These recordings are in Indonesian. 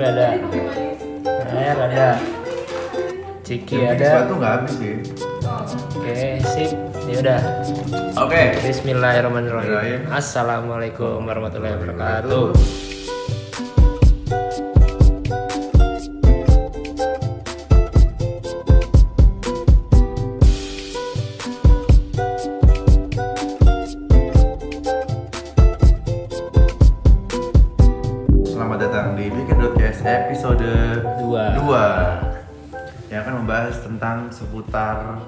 kopi ada air ada ciki Yang ada sepatu nggak habis sih. oke sip ya udah Oke. Bismillahirrahmanirrahim Bismillahirrahmanirrahim. Assalamualaikum warahmatullahi wabarakatuh seputar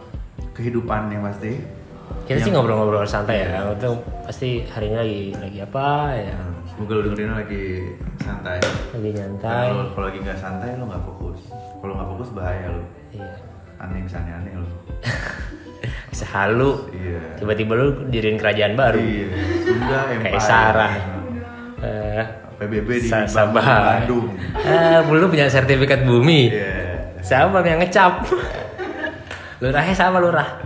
kehidupan yang pasti. Kita sih ngobrol-ngobrol santai ya. Itu pasti hari ini lagi lagi apa ya. Hmm, Semoga lo dengerin lagi santai. Lagi nyantai. Kalau kalau lagi nggak santai lo nggak fokus. Kalau nggak fokus bahaya lo iya. Aneh bisa aneh-aneh lo bisa halu Iya. Tiba-tiba lu diriin kerajaan baru. Iya. Sunda Empire. Kayak Sarah. Eh, PBB di Sa- Bandung. Eh lu punya sertifikat bumi. Iya. Siapa yang ngecap lurahnya sama lurah.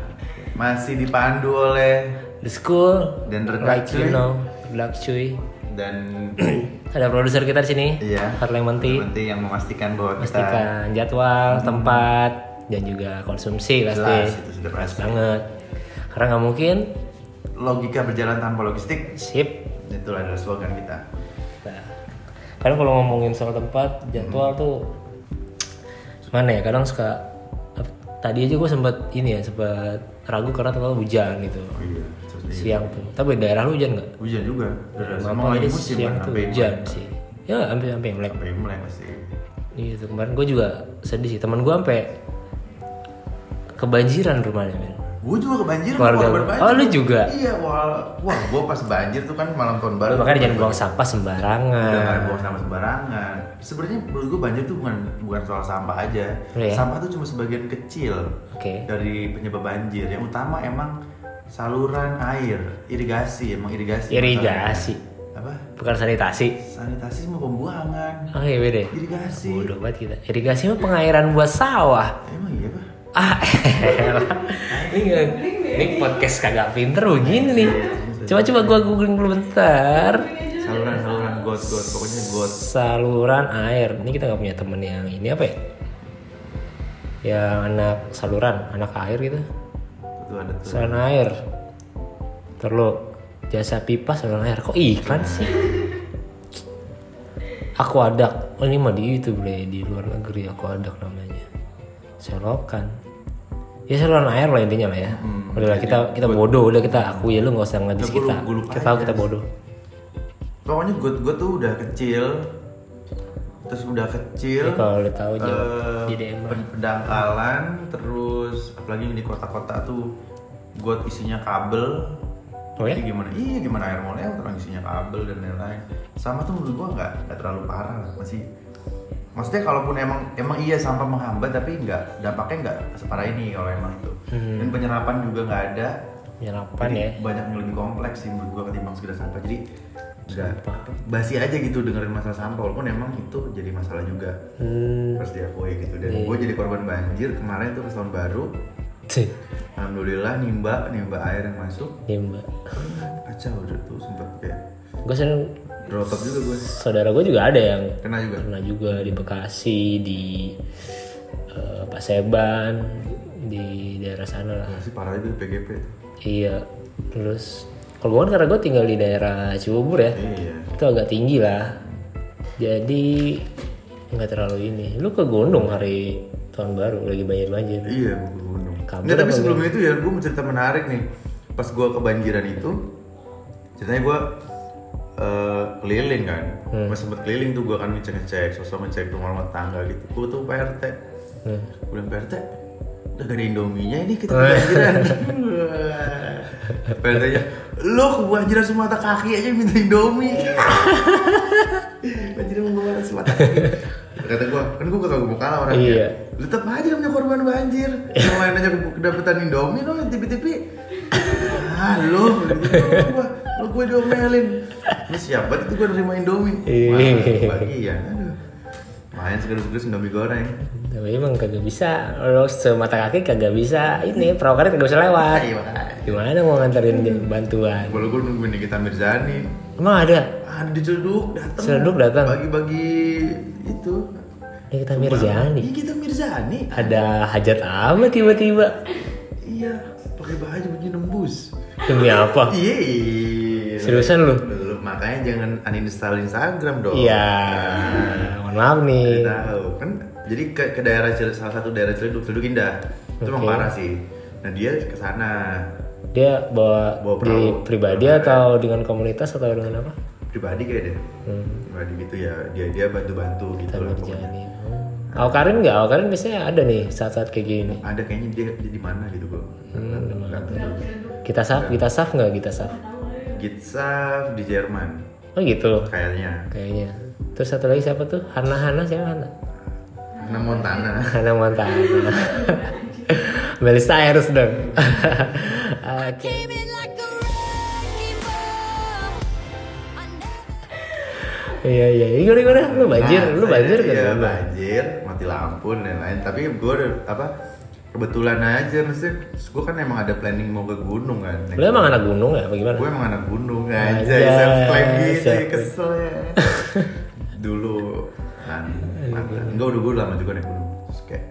Masih dipandu oleh the school Dan redak, like you know redak cuy. Dan ada produser kita di sini Iya. Harley Menti yang memastikan bahwa kita jadwal tempat dan juga konsumsi pasti. Jelas, itu sudah pasti. banget. Karena nggak mungkin. Logika berjalan tanpa logistik. Sip. Itulah adalah slogan kita. Nah, kadang kalau ngomongin soal tempat jadwal tuh mana ya kadang suka tadi aja gue sempat ini ya sempat ragu karena terlalu hujan gitu. Oh iya siang tuh. Tapi daerah lu hujan nggak? Hujan juga. Daerah semua lagi musim siang kan? tuh hujan sih. Ya sampai sampai imlek sampai mulai pasti. Gitu kemarin gue juga sedih sih. Teman gue sampai kebanjiran rumahnya men gue juga kebanjiran Keluarga. Oh, lu juga? iya wah wah gue pas banjir tuh kan malam tahun baru. Lu makanya jangan buang sampah udah sembarangan nggak buang sampah sembarangan. Sebenarnya menurut gue banjir tuh bukan bukan soal sampah aja. Oh, iya? sampah tuh cuma sebagian kecil oke. dari penyebab banjir. Yang utama emang saluran air irigasi emang irigasi. Irigasi. masalahnya. apa? Bukan sanitasi. Sanitasi semua pembuangan. Oke beda. Irigasi. Bodoh banget kita. Irigasi mah pengairan buat sawah. Emang iya pak ah ini nggak- ini podcast kagak pinter begini nih. Coba coba gua googling dulu bentar. Saluran saluran got got. Pokoknya got. Saluran air. Ini kita nggak punya temen yang ini apa ya? Yang anak saluran anak air gitu. Itu ada tuh. Saluran air. Terlalu jasa pipa saluran air. Kok iklan sih? Aku ada oh, ini mah di itu bre di luar negeri aku ada namanya. Selokan ya saluran air lah intinya lah ya Hmm. udah lah kita kita bodoh udah kita aku ya lu nggak usah ngadis Ya, gua kita gua kita tahu aja. kita bodoh pokoknya got got tuh udah kecil terus udah kecil Jadi kalau lu tahu jawab di DM lah. pen- pendangkalan terus apalagi di kota-kota tuh got isinya kabel oh ya Ini gimana? Iya gimana air mau lewat orang isinya kabel dan lain-lain. Sama tuh menurut gua nggak nggak terlalu parah lah masih. Maksudnya kalaupun emang emang iya sampah menghambat tapi nggak dampaknya nggak separah ini kalau emang itu. Hmm. Dan penyerapan juga nggak ada. penyerapan Jadi ya banyak yang lebih kompleks sih menurut gua ketimbang sekedar sampah. Jadi nggak basi aja gitu dengerin masalah sampah walaupun emang itu jadi masalah juga hmm. harus diakui gitu dan Iya. gue jadi korban banjir kemarin tuh pas tahun baru Cih, alhamdulillah nimba nimba air yang masuk mbak kacau udah tuh sempet kayak gue sering Rotok juga gue saudara gue juga ada yang Kena juga? pernah juga di Bekasi di eh, Paseban di daerah sana lah. Wah, sih parah itu PGP iya terus kalau gue kan karena gue tinggal di daerah Cibubur ya Iya. itu agak tinggi lah. Jadi nggak terlalu ini. Lu ke Gondong hari tahun baru lagi banjir banjir. Iya gue ke gunung Kabur Nggak tapi sebelum itu ya gue mau cerita menarik nih. Pas gue kebanjiran itu Ceritanya gue eh, keliling kan. Hmm. Pas sempet keliling tuh gue kan ngecek-ngecek Sosok ngecek rumah rumah tangga gitu. Gue tuh PRT Hmm. Gue PRT Udah gak ada Indominya ini kita kebanjiran PRT nya Lo kebanjiran semata kaki aja minta Indomie? Banjiran mau ke mana semata kaki? Kata gue, kan gue gak mau kalah orangnya. Iya. Lu tetap aja namanya korban banjir Yang lain aja kedapetan Indomie lo tipi-tipi. Ah lo, gitu gue diomelin Ini siap banget itu gue nerima Indomie Iya. Bagian Aduh Main seger-seger Indomie goreng tapi emang kagak bisa lo semata kaki kagak bisa ini perawakannya kagak bisa lewat Iya Gimana mau nganterin dia bantuan? Kalau gue nungguin Nikita Mirzani, Emang ada? ada di Ciledug datang. Ciledug datang? Bagi-bagi itu. Nikita Mirzani. Nikita Mirzani. Ada hajat apa tiba-tiba? Iya, pakai baju baju nembus. Demi apa? Iya. Seriusan lu? Belum, makanya jangan uninstall Instagram dong. Iya. Mohon maaf nih. Tahu kan jadi ke, ke daerah Cil- salah satu daerah Ciledug, Ciledug Indah. Itu emang Oke. parah sih. Nah, dia ke sana Dia bawa, Bawa di perahu. pribadi atau dengan komunitas atau dengan apa? pribadi kayak deh. Hmm. Pribadi gitu ya. Dia dia bantu-bantu gitu Kita lah pokoknya. Mirzani. Oh. Awkarin nggak? Awkarin biasanya ada nih saat-saat kayak gini. Ada kayaknya dia, dia di mana gitu kok. Hmm. Kita saf, kita saf nggak kita saf? Gitsaf di Jerman Oh gitu. kayaknya. Kayaknya. Terus satu lagi siapa tuh? Hana Hana siapa Hana? Hannah Montana. Hana Montana. Miley Cyrus dong. Oke. Iya iya. Gimana gimana? Lu banjir, Nah, lu banjir saya- kan? Iya banjir, mati lampu dan lain-lain. Tapi gue apa kebetulan aja, maksudnya gue kan emang ada planning mau ke gunung kan. Lu emang anak gunung ya? Apa gimana? Gue emang anak gunung Aja, aja, self claim gitu, ya, kesel ya. Dulu kan, mantan. enggak udah gue lama juga naik gunung. Terus kayak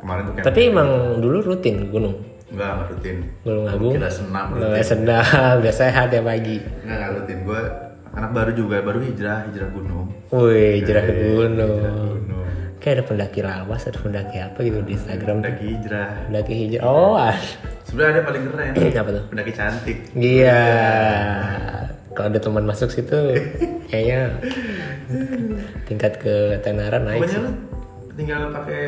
kemarin tuh kayak Tapi emang dulu rutin gunung. enggak enggak rutin. Gunung Agung. Kita senam rutin. senam, biar sehat ya pagi. Enggak enggak rutin. Gue anak baru juga, baru hijrah, hijrah gunung. Wih, jerah Hijrah gunung. gunung. Kayak ada pendaki lawas, ada pendaki apa gitu di Instagram. Pendaki hijrah. Pendaki hijau. Oh, ah. Sebenarnya ada paling keren. apa tuh? Pendaki cantik. Iya. Kalau ada teman masuk situ, kayaknya tingkat ketenaran naik Pokoknya sih. tinggal pakai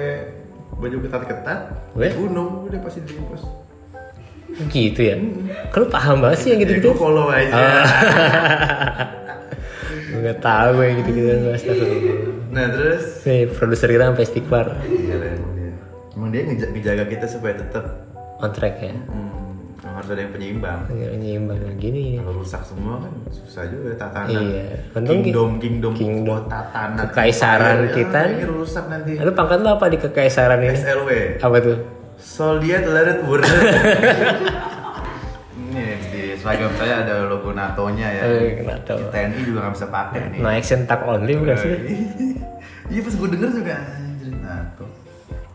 baju ketat-ketat, di gunung udah pasti di pos. Gitu ya. Kalau paham banget sih yang Ya, gitu-gitu. gua follow aja. Ah. Gue gak tau gue yang gitu-gitu. Astagfirullah. Nah terus Nih, produser kita sampai istighfar. Iya lah emang dia. Emang dia ngeja- ngejaga kita supaya tetap On track ya. hmm, harus ada yang penyeimbang. Nggak Nyimbang gini. Kalau rusak semua kan susah juga tatanan. Iya. Untung ki- Kingdom, kingdom, Kingdom. tatanan. Kekaisaran empire. kita nih. Ini rusak nanti. Lu pangkat lu apa di kekaisaran ini? SLW. Apa tuh? Soldier. Ini di seragam saya ada logo NATO-nya ya. Eh, NATO. TNI juga nggak bisa pakai nih. No action tag only bukan sih? Iya pas gue denger juga anjir NATO.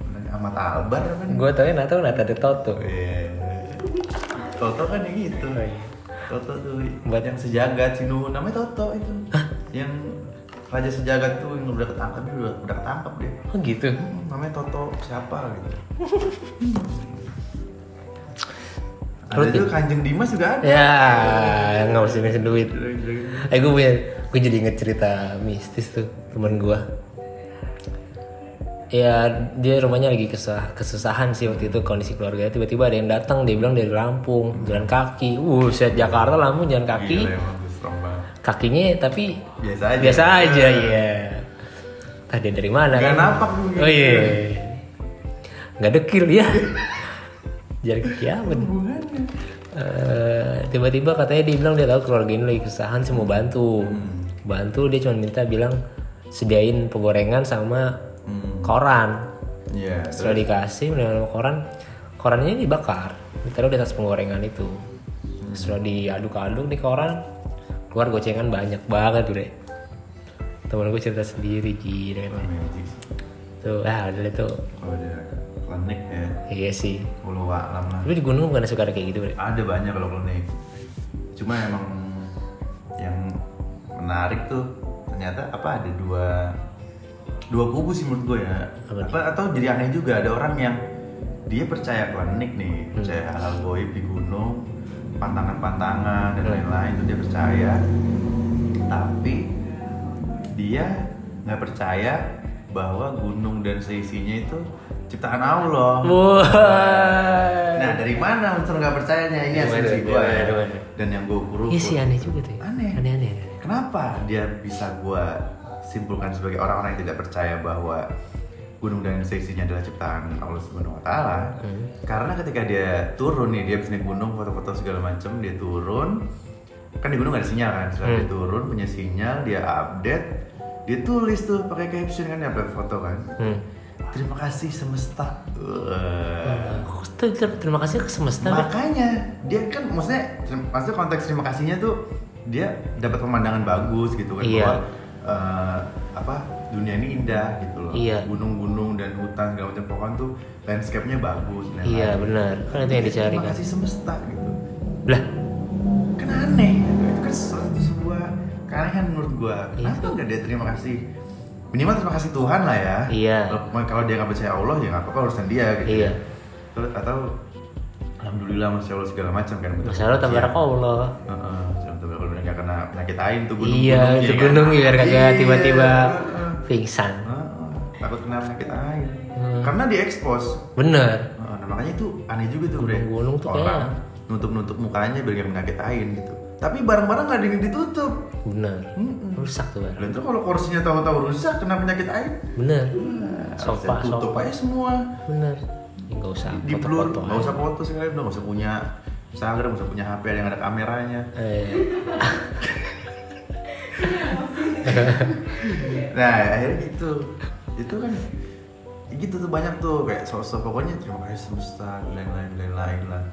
Bener, Ahmad Albar kan. Gue tau ya Nato Nata de Toto. Iya. Toto kan yang gitu. Iya. Toto tuh Buat- yang sejagat Sinu namanya Toto itu. Yang raja sejagat tuh yang udah ketangkap dia udah, udah ketangkap dia. Oh gitu. Hmm, namanya Toto siapa gitu. ada juga Kanjeng Dimas juga ada. Ya, nggak usah ngasih duit. Eh gue punya, gue jadi inget cerita mistis tuh teman gue. Ya dia rumahnya lagi kesah, kesusahan sih waktu itu kondisi keluarganya tiba-tiba ada yang datang dia bilang dari Lampung jalan kaki, uh set Jakarta Lampung jalan kaki, Gila, kakinya tapi Biasa aja. biasa aja ya. Tadi dari mana Nggak kan? napak gitu. Oh iya, nggak dekil ya. jalan kaki apa? Eh, tiba-tiba katanya dia bilang dia tahu keluarga ini lagi kesusahan sih mau bantu bantu dia cuma minta bilang sediain penggorengan sama Hmm. koran Iya. setelah dikasih menerima koran korannya dibakar ditaruh di atas penggorengan itu setelah diaduk-aduk di koran keluar gocengan banyak banget udah temen gue cerita sendiri gila emang. Magic. tuh ah udah itu Kalau dia klinik ya, iya sih puluh alam lah. tapi di gunung bukan suka ada kayak gitu bre Ada banyak kalau klinik. Cuma emang yang menarik tuh ternyata apa ada dua dua kubu sih menurut gue ya. Apa atau jadi aneh juga ada orang yang dia percaya klinik nih, Hmm. percaya hal-hal goib di gunung, pantangan-pantangan dan lain-lain itu dia percaya. Tapi dia nggak percaya bahwa gunung dan seisinya itu ciptaan Allah. wah Nah dari mana unsur nggak percayanya ini Gimana, asumsi gue gimana, ya. Dan yang gue ukur iya sih aneh juga tuh ya. Aneh aneh, aneh. Kenapa dia bisa gue simpulkan sebagai orang-orang yang tidak percaya bahwa gunung dan seisinya adalah ciptaan Allah Subhanahu Wa Taala? Hmm. Karena ketika dia turun nih dia habis naik gunung foto-foto segala macem dia turun kan di gunung ada sinyal kan setelah Hmm. dia turun punya sinyal dia update dia tulis tuh pakai caption kan dia upload foto kan Hmm. terima kasih semesta ter- terima kasih ke semesta makanya dia kan maksudnya maksudnya konteks terima kasihnya tuh dia dapat pemandangan bagus gitu kan Iya. bahwa eh, apa dunia ini indah gitu loh. Iya. gunung-gunung dan hutan segala macam. Pohon tuh landscape-nya bagus dan iya benar. Kan itu yang dicari kan. kasih semesta gitu. Lah. Kan aneh gitu. itu kan suatu sebuah keanehan menurut gua. Kenapa Iya. nggak dia terima kasih? Minimal terima kasih Tuhan lah ya. Iya. kalau, dia nggak percaya Allah ya nggak apa-apa urusan dia gitu Iya. Terus, atau alhamdulillah masya Allah segala macam kan. Masalah pujian. tabarakallah Heeh, jangan tahu kalau nggak kena penyakit lain tuh gunung iya itu gunung biar kagak tiba-tiba Heeh. pingsan. Heeh, takut kena penyakit lain Hmm. karena diekspos. Bener. Heeh, nah, makanya itu aneh juga tuh bre. Gunung-gunung tuh orang kayak- nutup-nutup mukanya biar nggak penyakit lain gitu. Tapi barang-barang nggak ada yang ditutup. Bener. Mm-mm. rusak tuh Bar. Dan kalau kursinya tahu-tahu rusak kena penyakit air bener Nah, Sofa, tutup sofa. aja semua. Bener. Ya, nggak usah di blur. foto-foto nggak usah foto sekali udah nggak usah punya Instagram usah punya HP yang ada kameranya. Eh, nah akhirnya gitu. Itu kan gitu tuh banyak tuh kayak sosok pokoknya terima kasih semesta dan lain-lain lain-lain lah.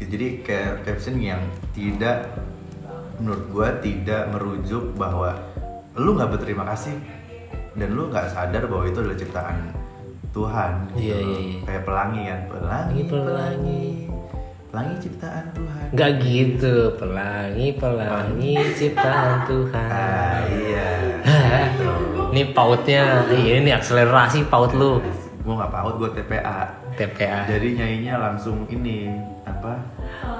Jadi kayak caption yang tidak menurut gua tidak merujuk bahwa lu nggak berterima kasih dan lu nggak sadar bahwa itu adalah ciptaan Tuhan gitu Iya, iya, iya. kayak pelangi kan? Pelangi Pelangi, pelangi. Pelangi ciptaan Tuhan. Nggak gitu pelangi pelangi ciptaan Tuhan. Ah iya. Ini pautnya iya, ini akselerasi paut lu. Gua nggak paut gua TPA TPA jadi nyanyinya langsung ini apa?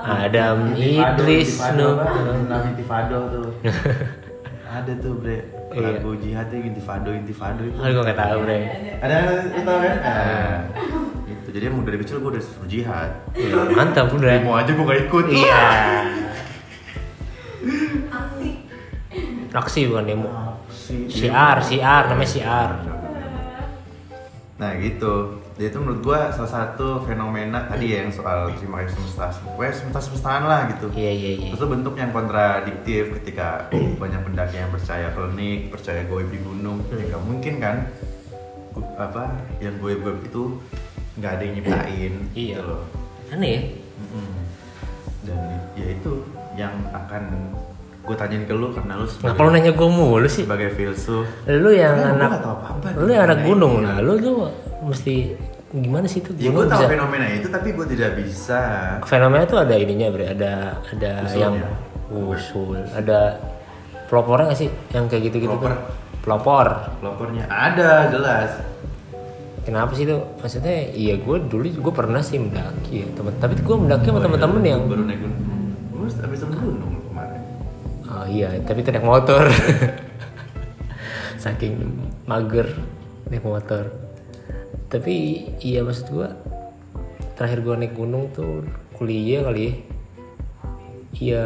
Adam Idris Intifado nu apa? Lagu Intifado tuh. Ada tuh bre. Iya. lagu jihadnya Intifado Intifado itu. Oh, gue gak tahu bre. Ada itu kan? Nah, itu jadi emang dari kecil gue udah suruh jihad. Iya, mantap udah. mau aja gue gak ikut. Iya. Aksi. Bukan demo. Si- siar siar namanya siar. Nah gitu, dia itu menurut gua salah satu fenomena tadi ya yang soal terima kasih semesta, wes semesta semestaan lah gitu. iya iya iya. Terus itu bentuk yang kontradiktif ketika banyak pendaki yang percaya klinik, percaya goib di gunung, ya nggak mungkin kan? Apa yang goib-goib itu nggak ada yang nyiptain, Iya. gitu loh. aneh ya Mm-mm. Dan ya itu yang akan gue tanyain ke lu karena lu Nah kalau nanya gue mulu sih sebagai filsuf Lu yang gua anak nggak tahu apa-apa Lu yang anak mengenai gunung. Nah lu tuh mesti Gimana sih tuh Ya gue tahu bisa fenomena itu tapi gue tidak bisa Fenomena tuh ada ininya bre Ada ada Usulnya. yang Usul Ada Pelopornya gak sih Yang kayak gitu-gitu Pelopor. Pelopor Lapornya ada jelas. Kenapa sih tuh? Maksudnya iya gue dulu gue pernah sih mendaki ya temen Tapi gue mendaki sama Oh, iya, temen-temen yang baru naik gunung. Gue habis turun gunung kemarin. Oh iya, tapi itu naik motor. Saking mager naik motor. Tapi iya maksud gua terakhir gua naik gunung tuh kuliah kali ya. Iya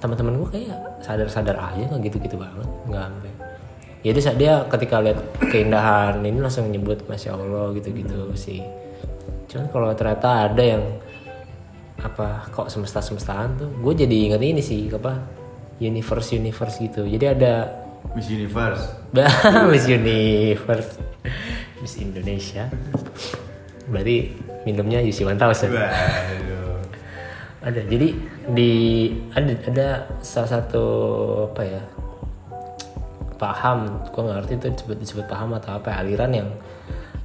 teman-teman gua kayak sadar-sadar aja nggak gitu-gitu banget, nggak sampai. Jadi saat dia ketika lihat keindahan ini langsung nyebut masya Allah gitu-gitu sih. Cuman kalau ternyata ada yang apa kok semesta semestaan tuh gue jadi ingat ini sih apa universe universe gitu jadi ada Miss Universe. Miss Universe Miss Indonesia berarti minumnya UC 1000 Waduh. ada jadi di ada ada salah satu apa ya paham. Gue nggak ngerti itu disebut disebut paham atau apa aliran yang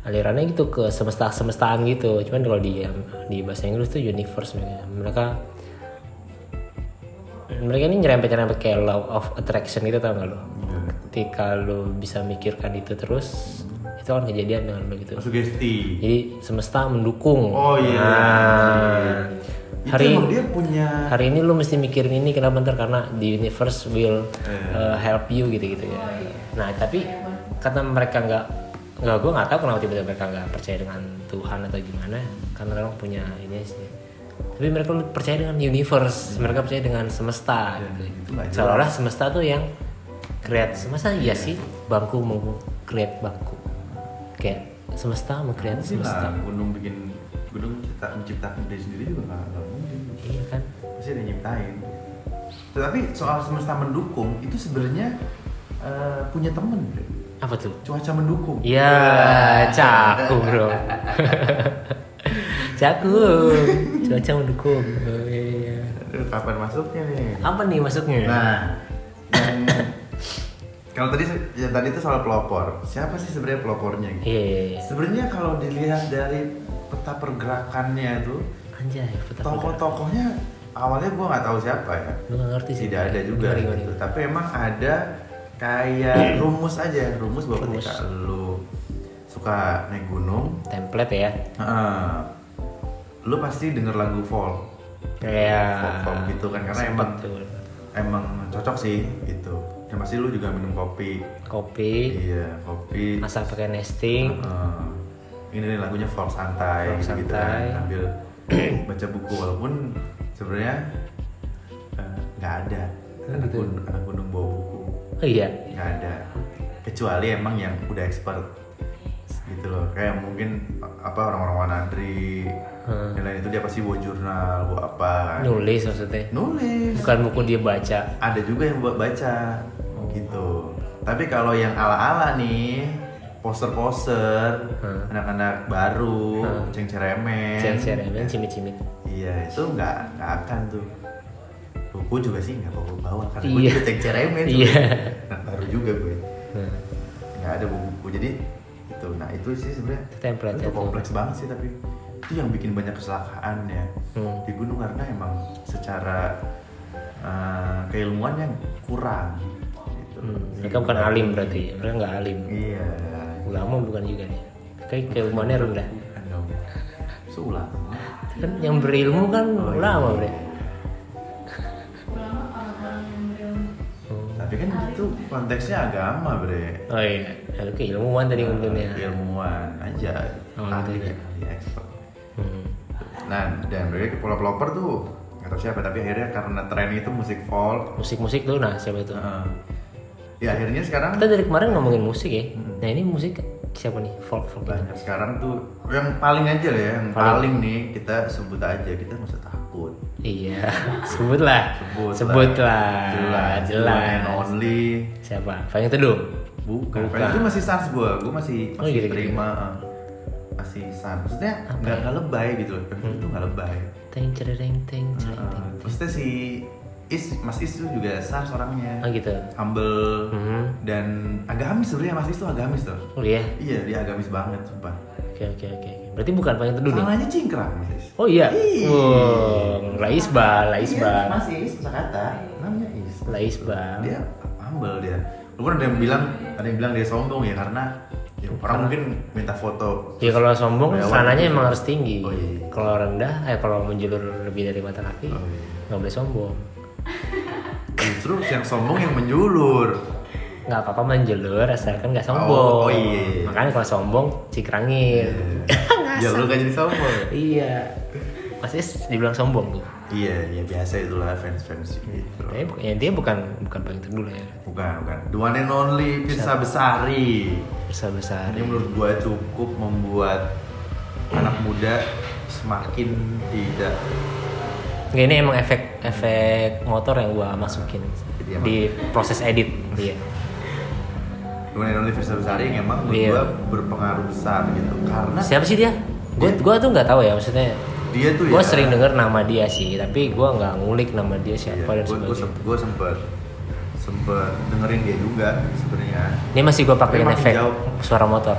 alirannya gitu ke semesta semestaan gitu. Cuman kalau di di bahasa Inggris tuh universe mereka. Mereka mereka ini nyerempet nyerempet kayak law of attraction gitu tau gak lo Iya. ketika lo bisa mikirkan itu terus itu akan kejadian dengan lo gitu Sugesti. jadi semesta mendukung. Oh iya. Nah, Itu hari emang dia punya hari ini lu mesti mikirin ini kenapa ntar karena the universe will uh, help you gitu gitu ya nah tapi karena mereka nggak nggak gue nggak tahu kenapa tiba-tiba mereka nggak percaya dengan Tuhan atau gimana karena memang punya ini sih. Tapi mereka percaya dengan universe mereka percaya dengan semesta gitu. itu nggak jelas. seolah-olah semesta tuh yang create semesta. Iya sih bangku mau create bangku. Kayak semesta mau create semesta. gunung bikin gunung cipta, menciptakan diri sendiri juga nggak Pasti ada nyiptain. Tetapi soal semesta mendukung itu sebenarnya eh, punya temen Bre. Apa tuh? cuaca mendukung Ya, cakung bro. cakung. Cuaca mendukung. Oh, iya. Aduh, kapan masuknya nih Apa nih masuknya? nah yang kalau tadi ya tadi itu soal pelopor siapa sih sebenarnya pelopornya gitu? Iya, iya, iya. sebenarnya kalau dilihat dari peta pergerakannya itu Anjay, peta tokoh-tokohnya awalnya gua nggak tahu siapa ya Lu gak ngerti sih. tidak ada juga Gimana, gimana, gitu. gimana? tapi emang ada kayak rumus aja rumus bahwa Rumus. ketika lu suka naik gunung Template ya. eh, lu pasti denger lagu folk Kayak folk, folk gitu kan karena sempet emang tuh. emang cocok sih gitu dan pasti lu juga minum kopi kopi, iya kopi masak pakai nesting. Eh, ini nih lagunya folk santai Folk gitu, gitu santai. kan sambil baca buku walaupun sebenarnya eh, nggak ada Oh, anak, gitu. gun- anak gunung bawa buku Oh iya. nggak ada kecuali emang yang udah expert gitu loh kayak mungkin apa orang-orang wanadri Hmm. yang lain itu dia pasti bawa jurnal bawa apa kan Nulis maksudnya. nulis Bukan buku dia baca. ada juga yang buat baca gitu tapi kalau yang ala-ala nih poster-poster Hmm. anak-anak baru Hmm. ceng ceremen Ceremen, cimit-cimit. Iya itu nggak nggak akan tuh buku juga sih nggak bawa bawa karena gue Iya. juga ceng ceremen tuh. Iya. anak baru juga gue Nah, nggak ada buku jadi itu nah itu sih sebenarnya template itu ya kompleks banget sih tapi itu yang bikin banyak kesalahan ya Hmm. di gunung karena emang secara uh, keilmuannya kurang gitu. Hmm, mereka bukan alim berarti. Mereka nggak alim. iya Ulama bukan juga nih. Kayak keilmuannya rendah. seulah Kan yang berilmu kan Oh, iya. ulama, Bre. berilmu tapi kan itu konteksnya agama bre Oh iya, lalu keilmuan tadi ngomongnya. ilmuwan aja Oh, ahli gitu ya. ahli expert Hmm. nah dan mereka pelopor tuh tahu siapa tapi akhirnya karena tren itu musik folk Musik-musik tuh, nah siapa itu? uh, ya akhirnya sekarang Kita dari kemarin ngomongin musik ya. Hmm. Nah ini musik siapa nih? Folk folk banyak sekarang tuh yang paling aja lah ya yang Paling. paling, nih kita sebut aja kita nggak usah takut Iya, sebutlah. sebut Sebutlah. jelas Jelas. And only Siapa? Paling teduh. bukan, Bukan. Bukan. itu masih sans gue gue masih Oh, masih gitu-gitu. terima uh, masih sans maksudnya nggak ya? nggak lebay gitu loh Pevita itu nggak lebay Teng cereng teng cereng Uh, maksudnya si Is Mas Is tuh juga sans orangnya Oh gitu. humble Hmm. dan agamis sebenarnya Mas Is tuh agamis tuh Oh iya. iya dia agamis banget sumpah Oke oke oke. oke. Berarti bukan paling teduh nih. tangannya cingkrang Mas Is Oh iya. Ih. Wow, Laisbal, Laisbal. Iya, Mas Is kata namanya Is Laisbal. dia humble dia walaupun ada yang bilang ada yang bilang dia sombong ya karena ya, orang mungkin minta foto Ya kalau sombong sananya gitu. emang harus tinggi. Oh, iya. Kalau rendah, eh kalau menjulur lebih dari mata kaki, Oh, iya. nggak boleh sombong. Justru yang sombong yang menjulur Nggak apa-apa menjulur, asalkan nggak sombong. Oh, oh iya. Makanya kalau sombong cikrangin. ya lu kan jadi sombong iya. Is dibilang sombong tuh. iya ya biasa itulah fans fans gitu Tapi ya, dia bukan bukan paling teduh lah ya. bukan bukan the one and only Firsa Besari Besar besar. ini menurut gua cukup membuat anak muda semakin tidak Nggak, ini emang efek efek motor yang gua masukin Jadi emang- di proses edit dia. only Firsa Besari yang emang Iya. gua berpengaruh besar gitu karena Siapa sih dia? Gue gua tuh nggak tahu ya maksudnya. dia tuh Gue ya sering denger nama dia sih, tapi gue nggak ngulik nama dia Iya, siapa dan gue sebagainya. gue sempet sempet dengerin dia juga sebenarnya Ini masih gue makin efek jauh. suara motor.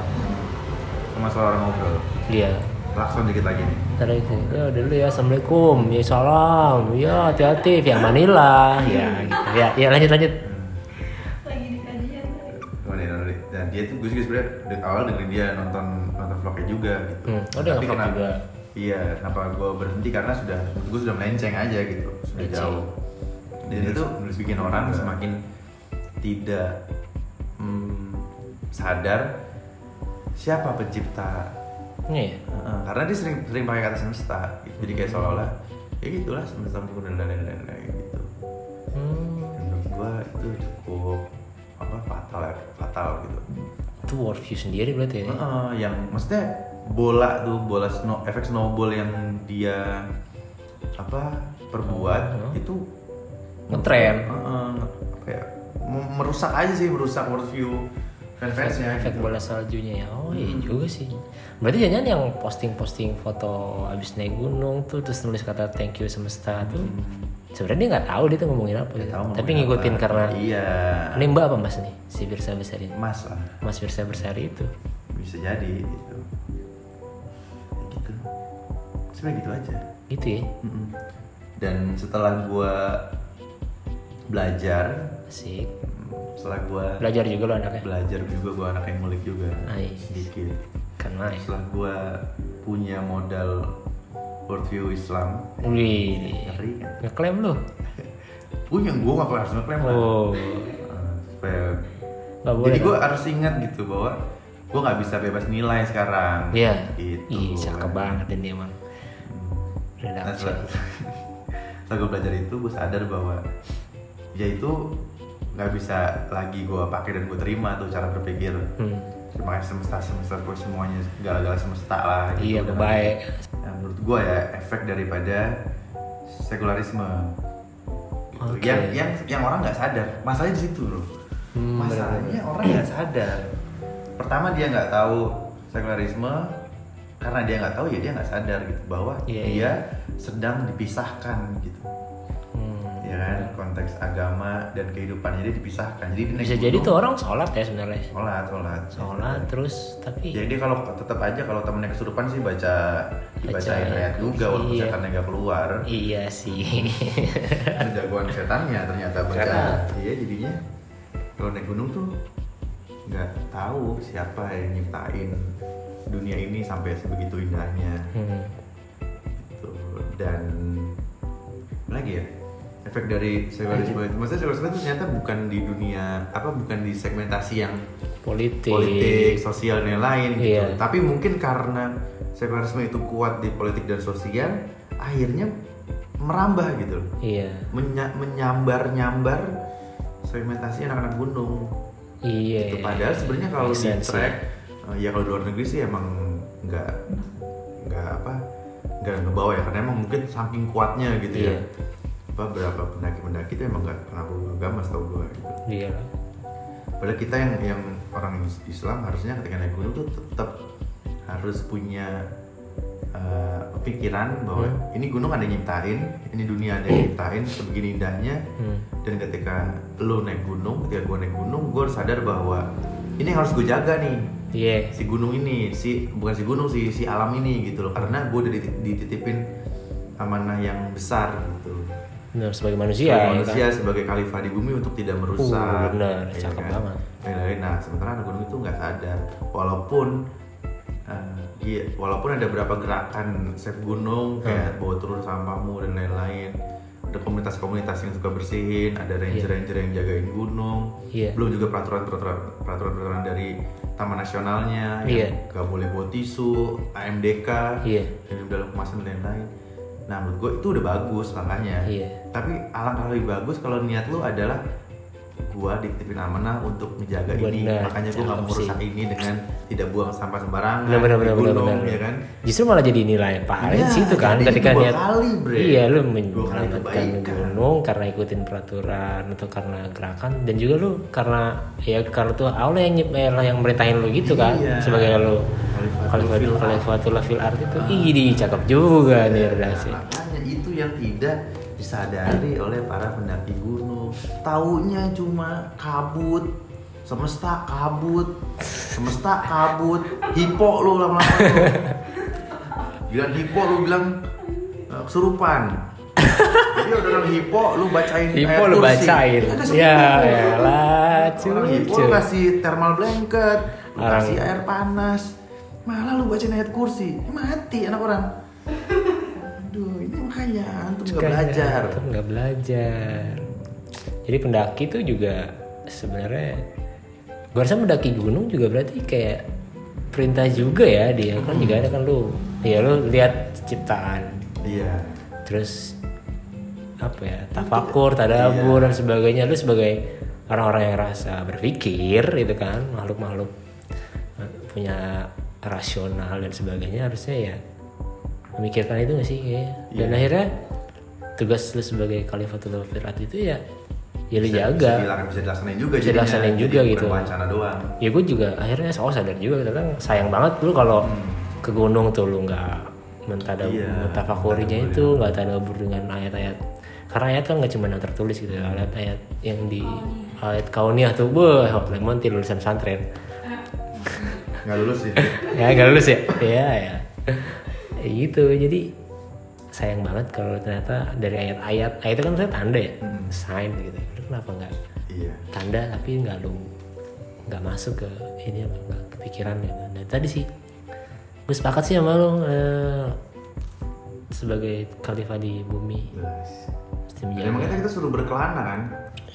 sama suara ngobrol Iya. Klakson dikit lagi nih. Itu, ya udah dulu ya, assalamualaikum, ya salam, ya hati-hati, via Manila, ya gitu. Ya, ya lanjut lanjut. lagi di kajian. One and only. dan dia tuh gue juga sebenarnya dari awal dengerin dia nonton nonton vlognya juga gitu. Hmm, oh, dia Tapi kenapa- juga. iya kenapa gue berhenti? Karena sudah gue sudah melenceng aja gitu. Sudah Melenceng. jauh. Dan itu bikin orang semakin tidak hmm, sadar siapa pencipta Iya. Heeh, karena dia sering sering pakai kata semesta gitu. jadi kayak seolah-olah ya gitulah semesta pun dan lain-lain lain gitu Hmm, Dan menurut gua itu cukup apa fatal ya fatal gitu itu worldview sendiri berarti ya. Heeh, yang maksudnya bola tuh bola snow efek snowball yang dia apa perbuat Hmm. itu Ngetren. Heeh, nge- apa ya merusak aja sih merusak worldview fans-fansnya efek gitu. bola saljunya ya oh iya juga sih berarti jangan yang posting-posting foto abis naik gunung tuh terus nulis kata thank you semesta tuh sebenarnya dia nggak tahu dia tuh ngomongin apa. Gitu. Tahu tapi ngikutin apa. karena iya. ini mbak apa mas nih si Birsa Besari? Mas lah. Mas Birsa Besari itu. Bisa jadi gitu. Kayak gitu. Sebenarnya gitu aja. Gitu ya? Dan setelah gua belajar asik. setelah gua belajar juga lo anaknya? belajar juga gua anak yang ngulik juga. Ais. sedikit karena ya setelah gua punya modal worldview Islam wih ngeri kan ngeklaim lo punya gua nggak harus ngeklaim lah oh Eh, supaya boleh jadi kan? gua harus ingat gitu bahwa gua nggak bisa bebas nilai sekarang Iya. gitu Ih, cakep kan. banget ini emang. Nah, Redaksi. setelah, setelah gue belajar itu, gue sadar bahwa ya itu nggak bisa lagi gue pakai dan gue terima tuh cara berpikir. Hmm. Terima kasih semesta semesta gue semuanya gala-gala semesta lah. Iya, Udah kebaik. nggak- Nah, menurut gue ya efek daripada sekularisme. Gitu. Oke. Yang yang yang orang nggak sadar. Masalahnya di situ loh. Hmm, Masalahnya orang nggak sadar. Pertama dia nggak tahu sekularisme karena dia nggak tahu ya dia nggak sadar gitu bahwa Iya, dia iya. sedang dipisahkan gitu. Ya kan konteks agama dan kehidupannya dia dipisahkan jadi Bisa jadi gunung, tuh orang sholat ya sebenarnya. sholat sholat Sholat terus tapi jadi kalau tetap aja kalau temennya kesurupan sih baca dibacain Baca, ayat juga walaupun iya. setannya nggak keluar iya sih. jagoan setannya ternyata baca Karena- iya jadinya kalau naik gunung tuh nggak tahu siapa yang nyiptain dunia ini sampai sebegitu indahnya Hmm. gitu. dan lagi ya efek dari sekularisme itu maksudnya sekularisme itu ternyata bukan di dunia apa bukan di segmentasi yang Politik. politik sosial dan lain gitu Iya. tapi mungkin karena sekularisme itu kuat di politik dan sosial akhirnya merambah gitu loh Iya. Menya- menyambar nyambar segmentasi anak-anak gunung Iya. gitu. padahal sebenarnya kalau di track eh, ya kalau di luar negeri sih emang nggak nggak apa nggak ngebawa ya karena emang mungkin saking kuatnya gitu Iya. ya apa berapa pendaki-pendaki itu emang nggak pernah bawa agama setahu gue gitu Iya. padahal kita yang yang orang Islam harusnya ketika naik gunung tuh tetap harus punya eh, pikiran bahwa Hmm. ini gunung ada yang nyiptain ini dunia ada yang nyiptain sebegini indahnya Hmm. dan ketika lu naik gunung ketika gue naik gunung gue harus sadar bahwa ini yang harus gue jaga nih Iya. si gunung ini si bukan si gunung si si alam ini gitu loh karena gue udah ditit- dititipin amanah yang besar gitu Benar sebagai manusia. sebagai ya manusia kan? sebagai khalifah di bumi untuk tidak merusak Uh, benar, ya cakep kan? banget. Lain-lain. nah sementara anak gunung itu nggak sadar walaupun eh, iya, walaupun ada beberapa gerakan save gunung Hmm. kayak bawa turun sampahmu dan lain-lain ada komunitas-komunitas yang suka bersihin ada ranger-ranger yang jagain gunung Iya. belum juga peraturan-peraturan peraturan-peraturan dari taman nasionalnya Iya. yang nggak boleh bawa tisu AMDK Iya. yang dalam kemasan dan lain-lain nah menurut gue itu udah bagus langkahnya Iya. tapi alangkah lebih bagus kalau niat lu adalah gua dititipin amanah untuk menjaga ini. Benar, makanya gua nggak mau merusak ini dengan tidak buang sampah sembarangan di benar benar gunung, benar. ya kan? Justru malah jadi nilai pahala Iya, di situ kan ketika niat kali, Bre. Iya, lu menyelamatkan gunung karena ikutin peraturan atau karena gerakan dan juga lu karena ya karena tuh Allah yang nyip eh, yang merintahin lu gitu kan Iya. sebagai lu Khalifatul fil art itu ih cakep juga nih Nah, redaksi makanya itu yang tidak disadari oleh para pendaki gunung taunya cuma kabut. Semesta kabut. Semesta kabut. Hipo lu lama-lama bilang hipo lu bilang eh, kesurupan. Jadi udah orang hipo lu bacain Hipo lu kursi. bacain. Ya elah, orang hipo lu kasih thermal blanket lu Orang- kasih air panas. Malah lu bacain ayat kursi. Mati anak orang. Aduh ini makanya antum nggak belajar. antum nggak belajar jadi pendaki tuh juga sebenarnya gua rasa mendaki gunung juga berarti kayak perintah juga ya dia kan juga ada kan lu. Ya lu lihat ciptaan. Iya. Terus apa ya tafakur tadabur dan sebagainya. Lu sebagai orang-orang yang rasa berpikir itu kan makhluk-makhluk eh, punya rasional dan sebagainya harusnya ya memikirkan itu gak sih? Kayak dan akhirnya tugas lu sebagai khalifatul firat itu ya ya lu bisa, jaga. bisa, dilaksanain, bisa dilaksanain juga Bisa dilaksanain Jadi juga bukan gitu. wacana doang. Ya gue juga akhirnya soal sadar juga kadang sayang banget lu kalau ke gunung tuh lu nggak mentada Iya, mentafakurinya itu nggak tadabur dengan ayat-ayat. Karena ayat kan nggak cuma yang tertulis gitu ya ayat-ayat yang di ayat kauniyah tuh boh lemon lulusan pesantren nggak lulus sih. Ya nggak lulus ya? Iya ya. Ya gitu jadi sayang banget kalau ternyata dari ayat-ayat ayat itu kan saya tanda ya? Hmm. sign gitu Lu kenapa nggak? Iya. Tanda tapi nggak lu nggak masuk ke ini apa nggak kepikiran gitu nah tadi sih gue sepakat sih sama lu eh, sebagai khalifah di bumi. Mesti Emang menjaga. Kita, kita suruh berkelana kan?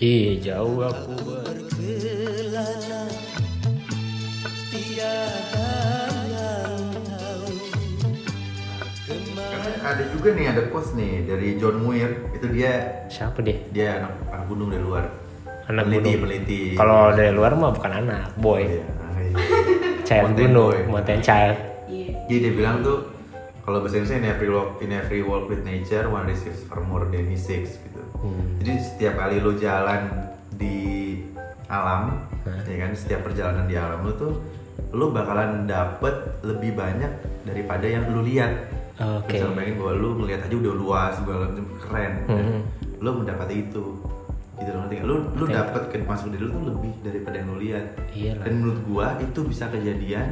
Iya jauh aku. Karena ada juga nih ada quotes nih dari John Muir itu dia siapa dia dia anak, anak gunung dari luar anak peneliti gunung peneliti kalau dari luar mah bukan anak boy Iya, ah, iya. child Mountain gunung boy. mountain child Iya. Jadi dia bilang tuh kalau bahasa Indonesia in every walk in every walk with nature one receives far more than he seeks gitu. Hmm. Jadi setiap kali lo jalan di alam, Hah? ya kan setiap perjalanan di alam lo tuh lo bakalan dapet lebih banyak daripada yang lo lihat. Oke Bisa bayangin bahwa lo ngeliat aja udah luas, segala macam keren. Dan Mhm. lo mendapat itu. Gitu loh? Lo lo Ngerti. dapet ke masuk diri lo tuh lebih daripada yang lo lihat. Iyalah. Dan menurut gua itu bisa kejadian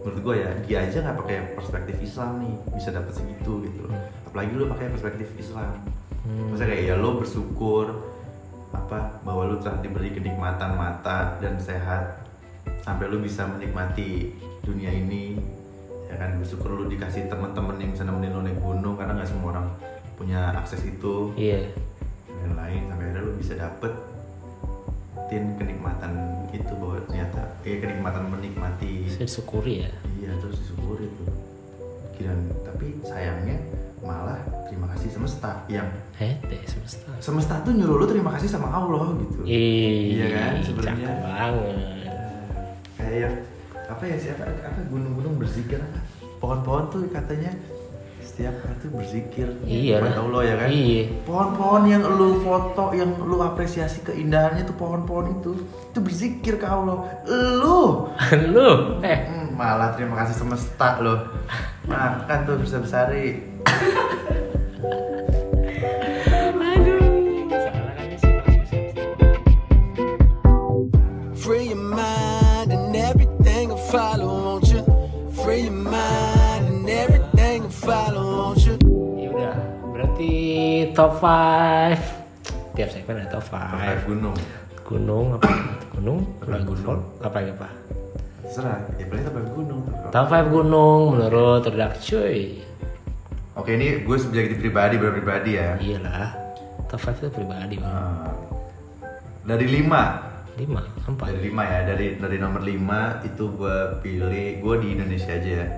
menurut gua ya dia aja nggak pakai perspektif Islam nih bisa dapat segitu gitu loh. Apalagi lu pakai perspektif Islam. Hmm. Maksudnya kayak ya lo bersyukur apa bahwa lu telah diberi kenikmatan mata dan sehat sampai lu bisa menikmati dunia ini ya kan bersyukur lu dikasih teman-teman yang bisa nemenin lu naik gunung karena nggak semua orang punya akses itu. Iya. Dan lain sampai akhirnya lu bisa dapet tin kenikmatan itu bahwa ternyata eh kenikmatan menikmati. Saya disyukuri ya. Iya terus disyukuri tuh dan tapi sayangnya malah terima kasih semesta yang hete semesta. Semesta tuh nyuruh lu terima kasih sama Allah gitu. Iya kan, sebenarnya. banget. kayak apa ya siapa? Apa? Gunung-gunung berzikir apa? Pohon-pohon tuh katanya setiap hari tuh berzikir Iya. kepada lah. Allah ya kan? Iya. pohon-pohon yang lu foto yang lu apresiasi keindahannya tuh pohon-pohon itu itu berzikir ke Allah. Lu! Lu, eh, Hmm, malah terima kasih semesta lo makan tuh besar besari top 5 tiap segmen ada top 5 Five. gunung. Gunung apa? Gunung? Gunung. folk apa apa? Terserah. Ya paling tempat gunung. Tuh. top 5 gunung menurut redak cuy. Oke ini gue sebagai pribadi pribadi ya. Iyalah. Top 5 itu pribadi bang. Ah, dari lima. 5, 4 dari lima ya. Dari dari nomor lima itu gue pilih gue di Indonesia aja ya.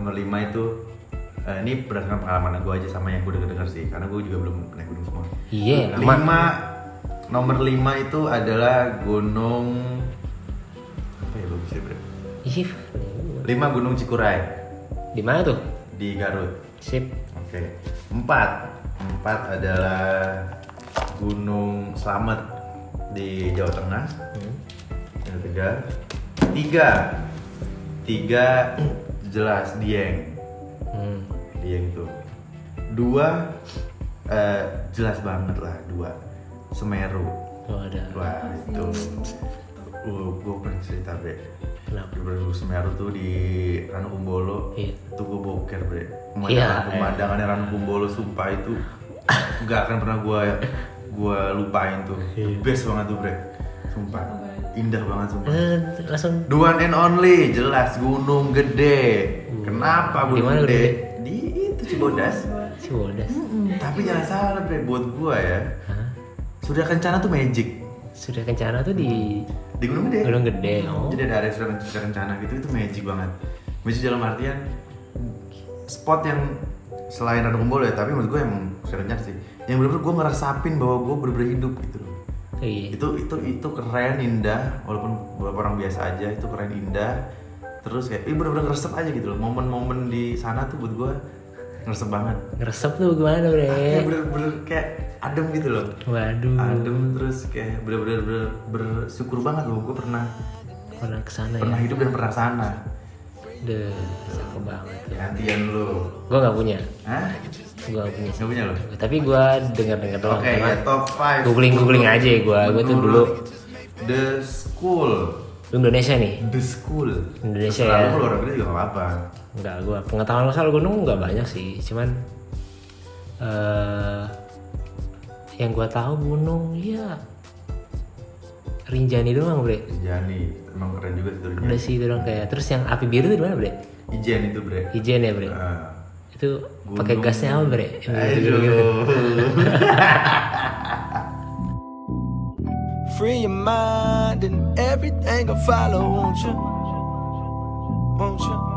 Nomor lima itu eh, ini berdasarkan pengalaman gue aja sama yang gue denger denger sih karena gue juga belum naik gunung semua. Iya lama. lima nomor lima itu adalah gunung apa ya bagus ya bro Ih, lima gunung Cikuray. Di mana tuh? Di Garut. Sip. Oke. Empat. Empat adalah gunung Slamet di Jawa Tengah. Hmm. yang ketiga. Tiga. Tiga jelas Dieng. Hmm. Dieng tuh dua eh, jelas banget lah dua. Semeru. Oh, ada Wah itu. Uh, gue pernah cerita bre. Kenapa? di Semeru tuh di Ranu Kumbolo Iya. itu gue boker bre. Iya, pemandangan pemandangannya Ranu Kumbolo sumpah itu nggak akan pernah gue gue lupain tuh. The Iya. best banget tuh bre. Sumpah. Indah banget sumpah. Eh, langsung the one and only. Jelas Gunung Gede. Kenapa Gunung mana Gunung Gede? Gede? Cibodas si Wodas tapi jangan salah bre buat gue ya Hah? sudah kencana tuh magic sudah kencana tuh di di Gunung Gede Gunung Gede oh Jadi ada area sudah sudah rencana gitu itu magic banget. Magic dalam artian spot yang selain Ranu Kumbolo ya, tapi menurut gue yang sudah rencana sih. Yang bener-bener gue ngerasapin bahwa gue bener-bener hidup gitu loh. iya Itu itu itu keren indah walaupun beberapa orang biasa aja itu keren indah. Terus kayak ini bener-bener ngeresep aja gitu loh. Momen-momen di sana tuh buat gue ngeresep banget Ngeresep tuh gimana bre? kayak bener-bener kayak adem gitu loh Waduh, adem terus kayak bener-bener bener- bersyukur banget loh gue pernah pernah ke sana ya? pernah hidup dan pernah sana Deh, cakep banget ya. gantian lu Gue gak punya, Hah? gue gak punya. Nggak punya lo? Tapi gue denger-denger doang. Oke karena ya top 5 googling googling aja gue. Gue tuh dulu The School Indonesia nih. The School Indonesia Terserah ya. lu kalau orang Indonesia juga gak apa-apa Enggak, gue pengetahuan soal gunung nggak banyak sih. Cuman eh yang gue tahu gunung ya Rinjani doang bre. Jani emang keren juga sih turunnya Udah sih itu doang kayak. Terus yang api biru itu di mana bre? Ijen itu bre Ijen ya bre. Ah. Itu pakai gasnya apa bre? Yang Aduh. Free your mind and everything will follow, won't you? Won't you?